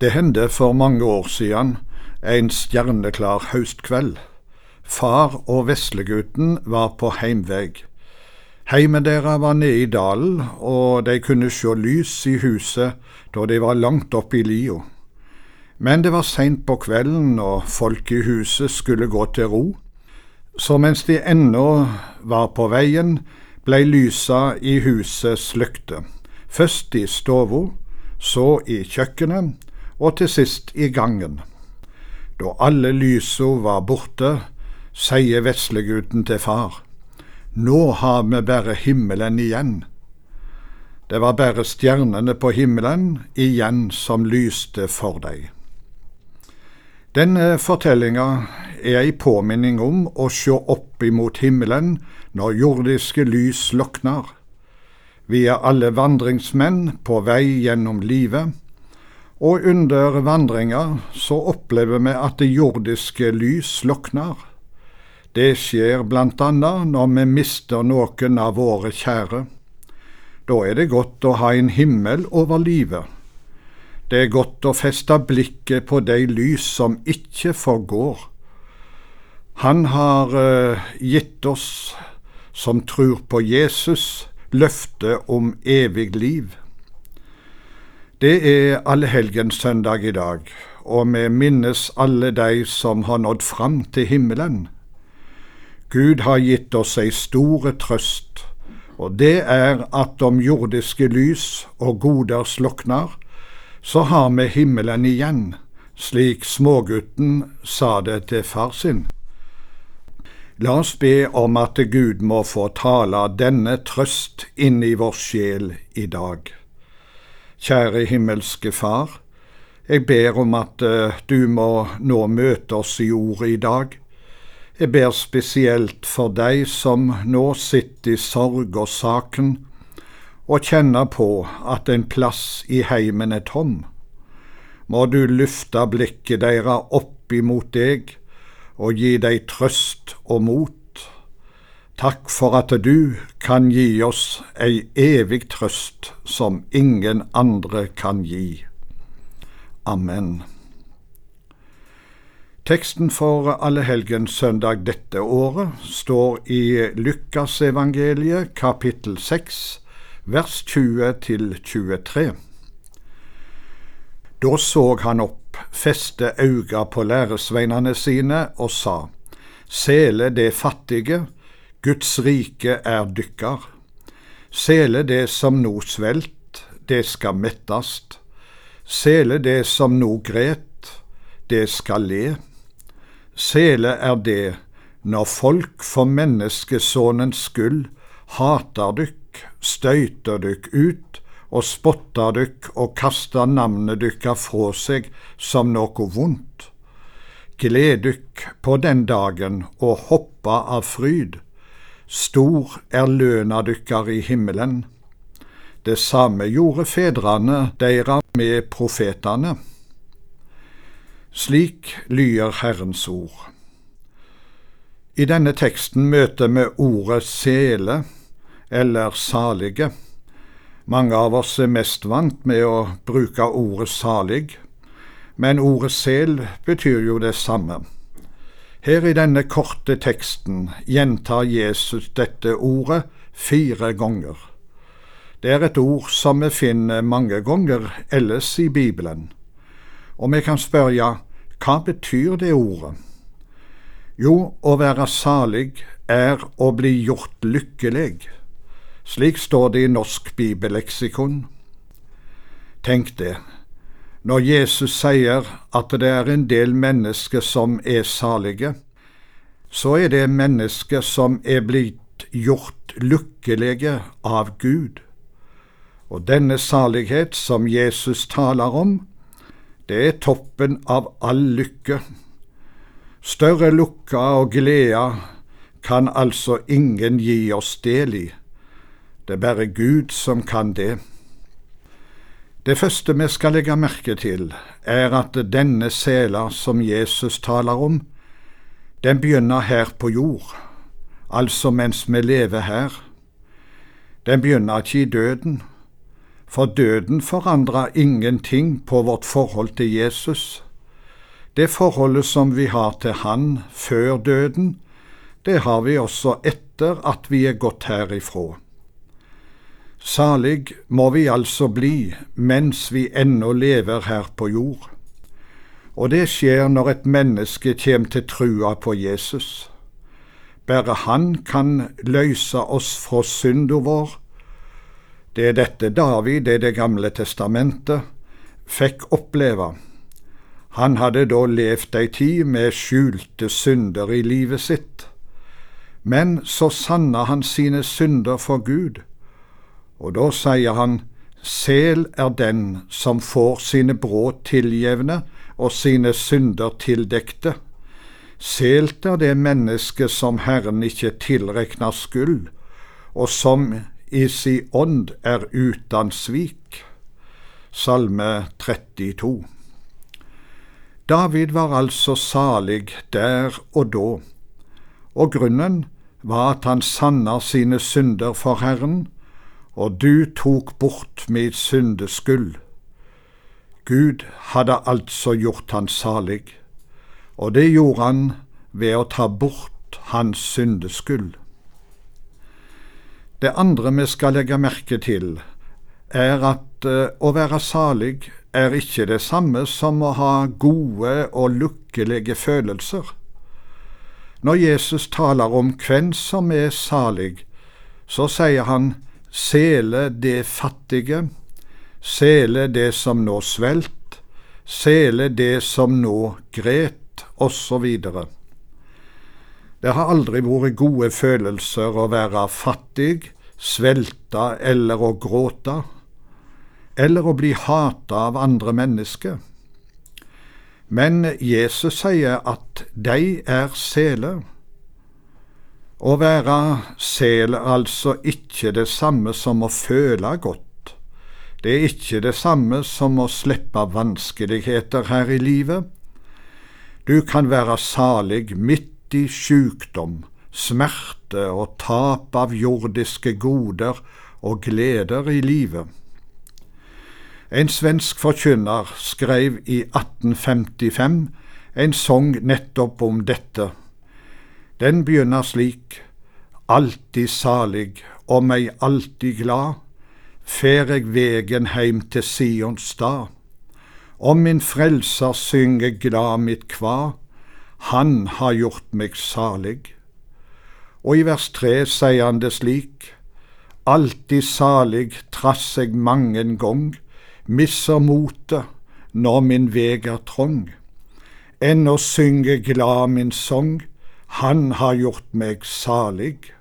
Det hendte for mange år siden, en stjerneklar høstkveld. Far og veslegutten var på heimveg. Heimen deres var nede i dalen, og de kunne sjå lys i huset da de var langt oppe i lia. Men det var seint på kvelden, og folk i huset skulle gå til ro. Så mens de ennå var på veien, blei lysa i huset sløkte. Først i stova, så i kjøkkenet, og til sist i gangen. Da alle lysa var borte, sier veslegutten til far, nå har vi bare himmelen igjen. Det var bare stjernene på himmelen igjen som lyste for deg. Denne fortellinga er ei påminning om å sjå opp imot himmelen når jordiske lys lokner. Vi er alle vandringsmenn på vei gjennom livet, og under vandringa så opplever vi at det jordiske lys slukner. Det skjer blant annet når vi mister noen av våre kjære. Da er det godt å ha en himmel over livet. Det er godt å feste blikket på de lys som ikke forgår. Han har uh, gitt oss som tror på Jesus, løftet om evig liv. Det er allehelgenssøndag i dag, og vi minnes alle de som har nådd fram til himmelen. Gud har gitt oss ei store trøst, og det er at om jordiske lys og goder slukner, så har vi himmelen igjen, slik smågutten sa det til far sin. La oss be om at Gud må få tale denne trøst inn i vår sjel i dag. Kjære himmelske Far, jeg ber om at uh, du må nå møte oss i ordet i dag. Jeg ber spesielt for deg som nå sitter i sorg og saken, og kjenner på at en plass i heimen er tom. Må du løfte blikket deres opp imot deg og gi dem trøst og mot. Takk for at du kan gi oss ei evig trøst som ingen andre kan gi. Amen. Teksten for allehelgenssøndag dette året står i Lukasevangeliet kapittel 6, vers 20 til 23. Da så han opp feste auga på læresveinene sine og sa, Sele det fattige, Guds rike er dykkar. Sele det som no svelt, det skal mettast. Sele det som no gret, det skal le. Sele er det når folk for menneskesonens skyld hater dykk, støyter dykk ut og spotter dykk og kaster navnet dykkar fra seg som noe vondt. Gled dykk på den dagen og hoppa av fryd. Stor er løna dykkar i himmelen. Det samme gjorde fedrene deira med profetane. Slik lyder Herrens ord. I denne teksten møter vi ordet sele, eller salige. Mange av oss er mest vant med å bruke ordet salig, men ordet sel betyr jo det samme. Her i denne korte teksten gjentar Jesus dette ordet fire ganger. Det er et ord som vi finner mange ganger ellers i Bibelen, og vi kan spørre hva betyr det ordet? Jo, å være salig er å bli gjort lykkelig. Slik står det i Norsk bibelleksikon. Tenk det, når Jesus sier at det er en del mennesker som er salige, så er det mennesker som er blitt gjort lykkelige av Gud. Og denne salighet som Jesus taler om, det er toppen av all lykke. Større lukka og glede kan altså ingen gi oss del i. Det er bare Gud som kan det. Det første vi skal legge merke til, er at denne sela som Jesus taler om, den begynner her på jord, altså mens vi lever her. Den begynner ikke i døden, for døden forandrer ingenting på vårt forhold til Jesus. Det forholdet som vi har til Han før døden, det har vi også etter at vi er gått herifra. Salig må vi altså bli mens vi ennå lever her på jord. Og det skjer når et menneske kommer til trua på Jesus. Bare Han kan løse oss fra synda vår. Det er dette David i Det gamle testamentet fikk oppleve. Han hadde da levd ei tid med skjulte synder i livet sitt. Men så sanna han sine synder for Gud, og da sier han, Sel er den som får sine brudd tilgjevne og sine synder tildekte. Selt er det menneske som Herren ikke tilrekner skyld, og som i si ånd er uten svik. Salme 32 David var altså salig der og da, og grunnen var at han sanna sine synder for Herren, og du tok bort mitt syndeskyld. Gud hadde altså gjort han salig, og det gjorde han ved å ta bort hans syndeskyld. Det andre vi skal legge merke til, er at eh, å være salig er ikke det samme som å ha gode og lykkelige følelser. Når Jesus taler om hvem som er salig, så sier han sele det fattige, sele det som nå svelt, sele det som nå gret, osv. Det har aldri vært gode følelser å være fattig, svelte eller å gråte, eller å bli hata av andre mennesker. Men Jesus sier at de er seler. Å være sel er altså ikke det samme som å føle godt. Det er ikke det samme som å slippe vanskeligheter her i livet. Du kan være salig midt i sykdom, smerte og tap av jordiske goder og gleder i livet. En svensk forkynner skrev i 1855 en sang nettopp om dette. Den begynner slik, Alltid salig og meg alltid glad, fer eg vegen heim til Sions stad. Om min frelser synger glad mitt kva, han har gjort meg salig. Og i vers tre sier han det slik, alltid salig trass eg mangen gong, misser motet når min veg er trong. Ennå synge glad min song, han har gjort meg salig.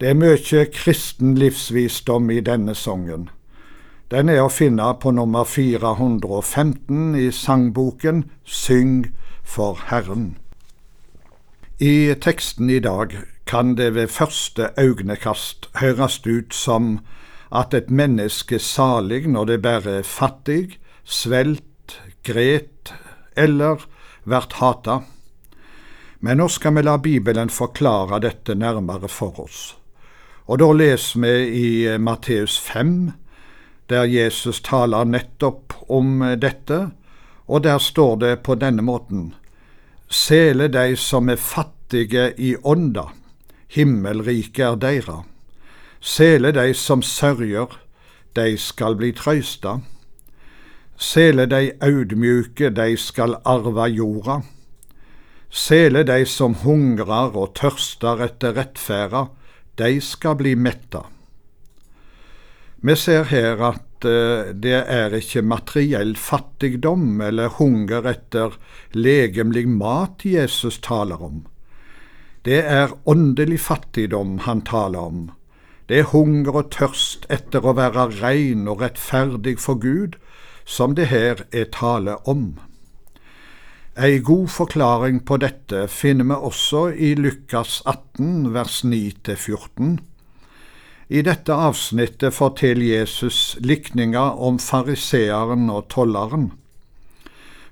Det er mye kristen livsvisdom i denne sangen. Den er å finne på nummer 415 i sangboken Syng for Herren. I teksten i dag kan det ved første øyekast høres ut som at et menneske er salig når det bare er fattig, svelt, gret eller vert hata. Men nå skal vi la Bibelen forklare dette nærmere for oss. Og da leser vi i eh, Matteus 5, der Jesus taler nettopp om eh, dette, og der står det på denne måten Sele de som er fattige i ånda, himmelriket er deira. Sele de som sørger, de skal bli trøysta. Sele de audmjuke, de skal arva jorda. Sele de som hungrar og tørster etter rettferda, de skal bli metta. Vi ser her at eh, det er ikke materiell fattigdom eller hunger etter legemlig mat Jesus taler om. Det er åndelig fattigdom han taler om. Det er hunger og tørst etter å være rein og rettferdig for Gud, som det her er tale om. Ei god forklaring på dette finner vi også i Lukas 18 vers 9-14. I dette avsnittet forteller Jesus likninger om fariseeren og tolleren.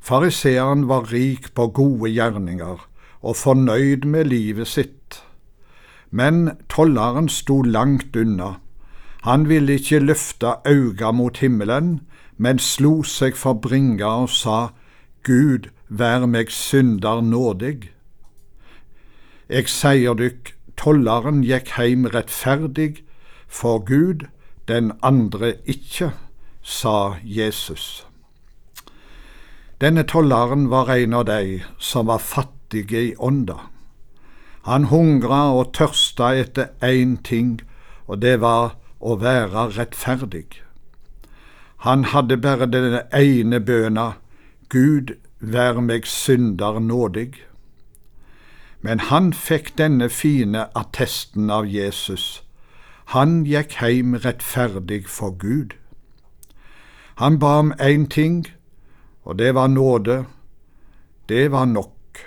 Fariseeren var rik på gode gjerninger og fornøyd med livet sitt. Men tolleren sto langt unna. Han ville ikke løfte auga mot himmelen, men slo seg for bringa og sa, Gud, vær meg synder nådig. Eg seier dykk, tolleren gikk heim rettferdig, for Gud, den andre ikke, sa Jesus. Denne tolleren var en av de som var fattige i ånda. Han hungra og tørsta etter én ting, og det var å være rettferdig. Han hadde bare denne ene bøna, Gud vær meg synder nådig. Men han fikk denne fine attesten av Jesus. Han gikk heim rettferdig for Gud. Han ba om én ting, og det var nåde. Det var nok,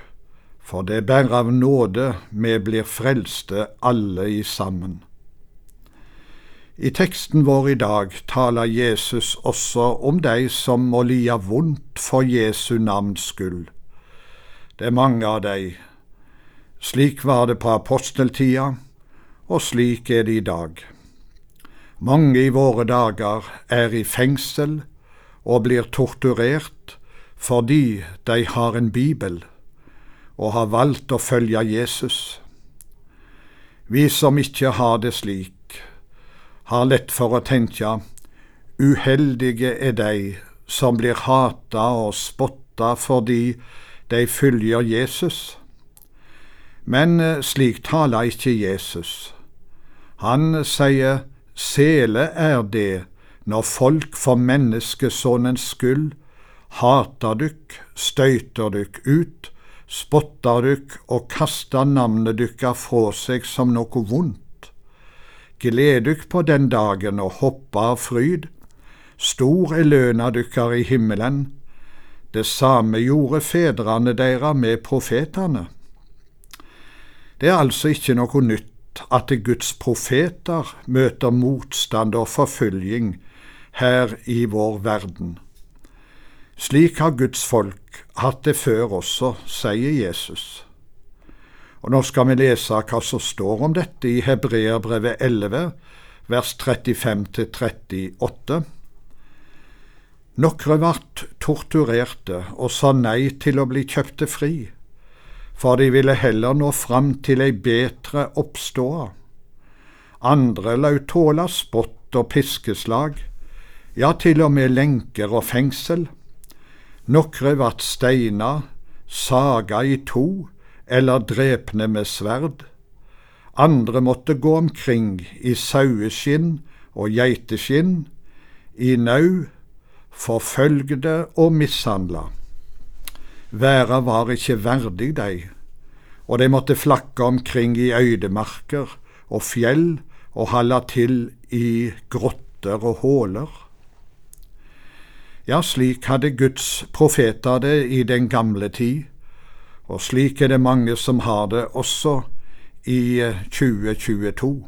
for det er bare av nåde vi blir frelste alle i sammen. I teksten vår i dag taler Jesus også om de som må lide vondt for Jesu navns skyld. Det er mange av de. Slik var det på aposteltida, og slik er det i dag. Mange i våre dager er i fengsel og blir torturert fordi de har en bibel og har valgt å følge Jesus. Vi som ikke har det slik, har lett for å tenke uheldige er de som blir hata og spotta fordi de følger Jesus. Men eh, slik taler ikke Jesus. Han sier sele er det når folk for menneskesonnens skyld hater dykk, støyter dykk ut, spotter dykk og kaster navnet dykka fra seg som noe vondt. Gled dykk på den dagen og hoppa av fryd. Stor er løna dykkar i himmelen. Det samme gjorde fedrene deira med profetene. Det er altså ikke noe nytt at Guds profeter møter motstand og forfølging her i vår verden. Slik har Guds folk hatt det før også, sier Jesus. Og Nå skal vi lese hva som står om dette i Hebreerbrevet 11, vers 35-38. Nokre vart torturerte og sa nei til å bli kjøpte fri, for de ville heller nå fram til ei betre oppståa. Andre lau tåla spott og piskeslag, ja, til og med lenker og fengsel. Nokre vart steina, saga i to, eller drepne med sverd. Andre måtte gå omkring i saueskinn og geiteskinn, i nau, forfølgde og mishandla. Verda var ikke verdig dei, og de måtte flakke omkring i øydemarker og fjell og halde til i grotter og håler. Ja, slik hadde Guds profeter det i den gamle tid, og slik er det mange som har det også i 2022. Eh,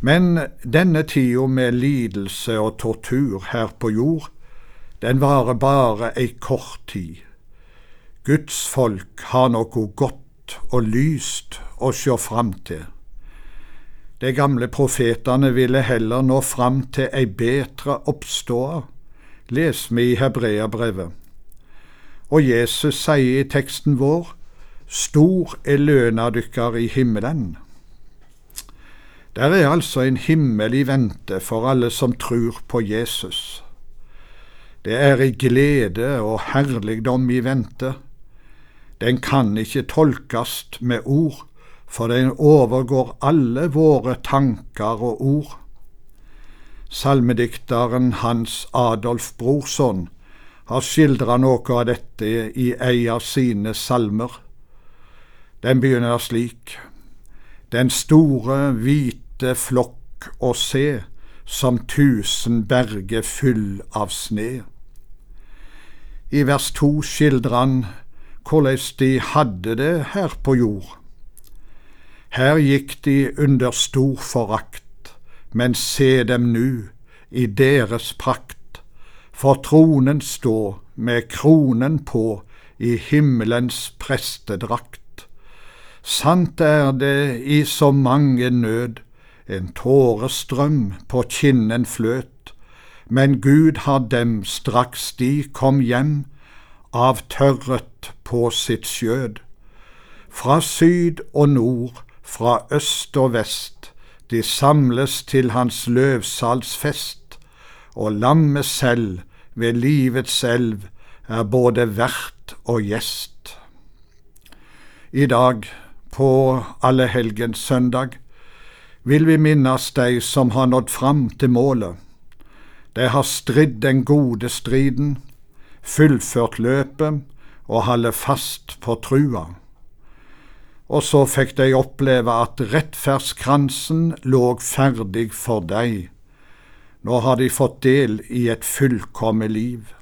Men denne tida med lidelse og tortur her på jord, den varer bare ei kort tid. Guds folk har noe godt og lyst å sjå fram til. De gamle profetene ville heller nå fram til ei betre oppståa, les vi i Hebreabrevet. Og Jesus sier i teksten vår, Stor er løna dykkar i himmelen. Der er altså en himmel i vente for alle som tror på Jesus. Det er i glede og herligdom i vente. Den kan ikke tolkes med ord, for den overgår alle våre tanker og ord. Salmedikteren Hans Adolf Brorson har skildra noe av dette i ei av sine salmer. Den begynner slik. Den store, hvite flokk å se, som tusen berge full av sne. I vers to skildrer han hvordan de hadde det her på jord. Her gikk de under stor forakt, men se dem nu, i deres prakt for tronen stå med kronen på i himmelens prestedrakt. Sant er det i så mange nød, en tårestrøm på kinnen fløt, men Gud har dem straks de kom hjem, avtørret på sitt skjød. Fra syd og nord, fra øst og vest, de samles til hans løvsalsfest, og lammet selv ved livets elv er både vert og gjest. I dag, på allehelgens søndag, vil vi minnes de som har nådd fram til målet. De har stridd den gode striden, fullført løpet og holder fast på trua. Og så fikk de oppleve at rettferdskransen lå ferdig for deg. Nå har de fått del i et fullkomment liv.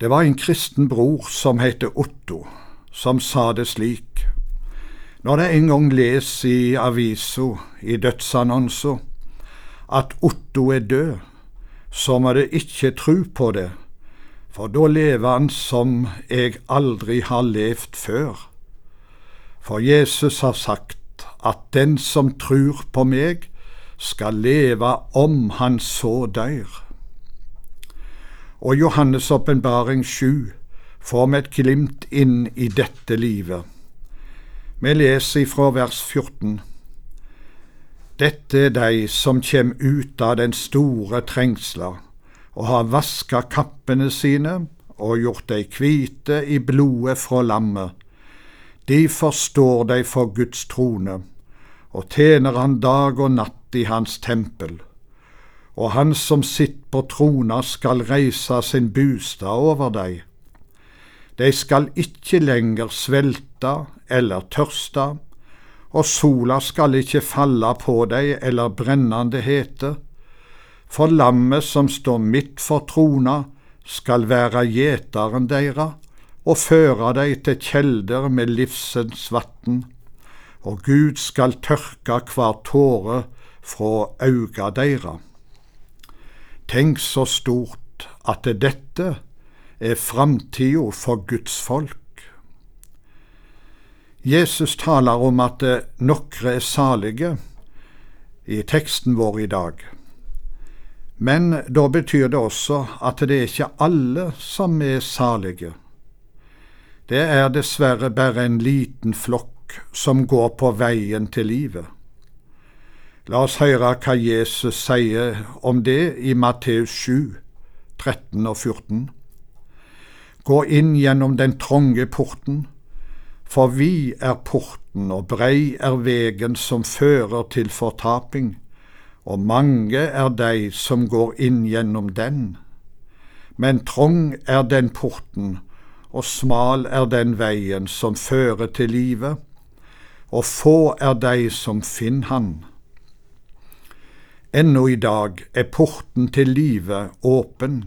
Det var en kristen bror som het Otto, som sa det slik. Når det en gang leser i avisa, i dødsannonsa, at Otto er død, så må de ikke tru på det, for da lever han som jeg aldri har levd før. For Jesus har sagt at den som trur på meg, skal leve om han så dør. Og Johannes' åpenbaring 7 får vi et glimt inn i dette livet. Vi leser fra vers 14. Dette er de som kjem ut av den store trengsla, og har vaska kappene sine og gjort dei kvite i blodet fra lammet. De forstår dei for Guds trone, og tjener han dag og natt i hans tempel. Og han som sitter på trona skal reise sin bostad over dei. De skal ikke lenger svelte eller tørste, og sola skal ikke falle på dei eller brennende hete, for lammet som står midt for trona, skal være gjeteren deira og føre dei til kjelder med livsens vatn, og Gud skal tørke hver tåre fra auga deira. Tenk så stort at dette er framtida for Guds folk. Jesus taler om at nokre er salige i teksten vår i dag. Men da betyr det også at det er ikke alle som er salige. Det er dessverre bare en liten flokk som går på veien til livet. La oss høre hva Jesus sier om det i Matteus 7, 13 og 14. Gå inn gjennom den trange porten for vi er porten, og brei er vegen som fører til fortaping, og mange er de som går inn gjennom den. Men trong er den porten, og smal er den veien som fører til livet, og få er de som finner han. Ennå i dag er porten til livet åpen.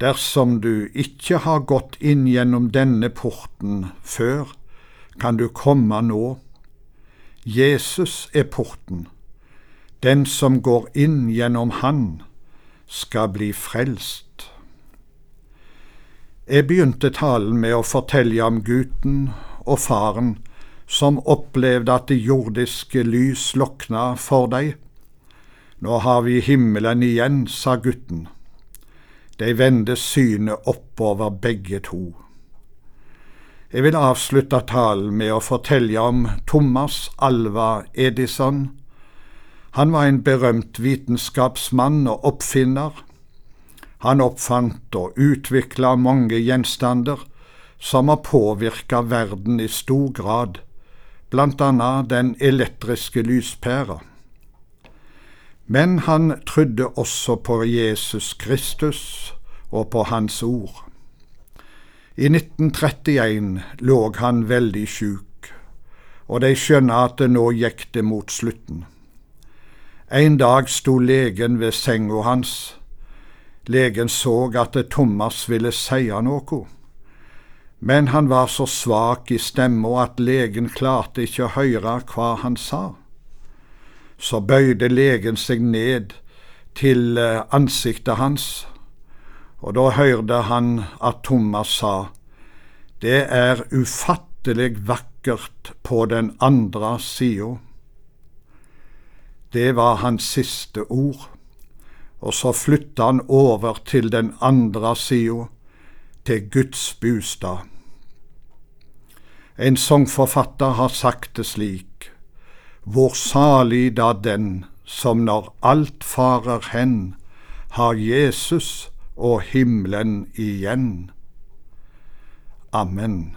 Dersom du ikke har gått inn gjennom denne porten før, kan du komme nå. Jesus er porten. Den som går inn gjennom Han, skal bli frelst. Jeg begynte talen med å fortelle om gutten og faren som opplevde at det jordiske lys lokna for deg. Nå har vi himmelen igjen, sa gutten. De vendte synet oppover begge to. Jeg vil avslutte talen med å fortelle om Thomas Alva Edison. Han var en berømt vitenskapsmann og oppfinner. Han oppfant og utvikla mange gjenstander som har påvirka verden i stor grad, blant annet den elektriske lyspæra. Men han trodde også på Jesus Kristus og på Hans ord. I 1931 lå han veldig sjuk, og de skjønner at det nå gikk det mot slutten. En dag sto legen ved senga hans. Legen så at Thomas ville si noe, men han var så svak i stemma at legen klarte ikke å høre hva han sa. Så bøyde legen seg ned til eh, ansiktet hans, og da hørte han at Thomas sa, Det er ufattelig vakkert på den andre sida. Det var hans siste ord. Og så flytta han over til den andre sida, til Guds bostad. En sangforfatter har sagt det slik, Hvor salig da den som når alt farer hen, har Jesus og himmelen igjen. Amen.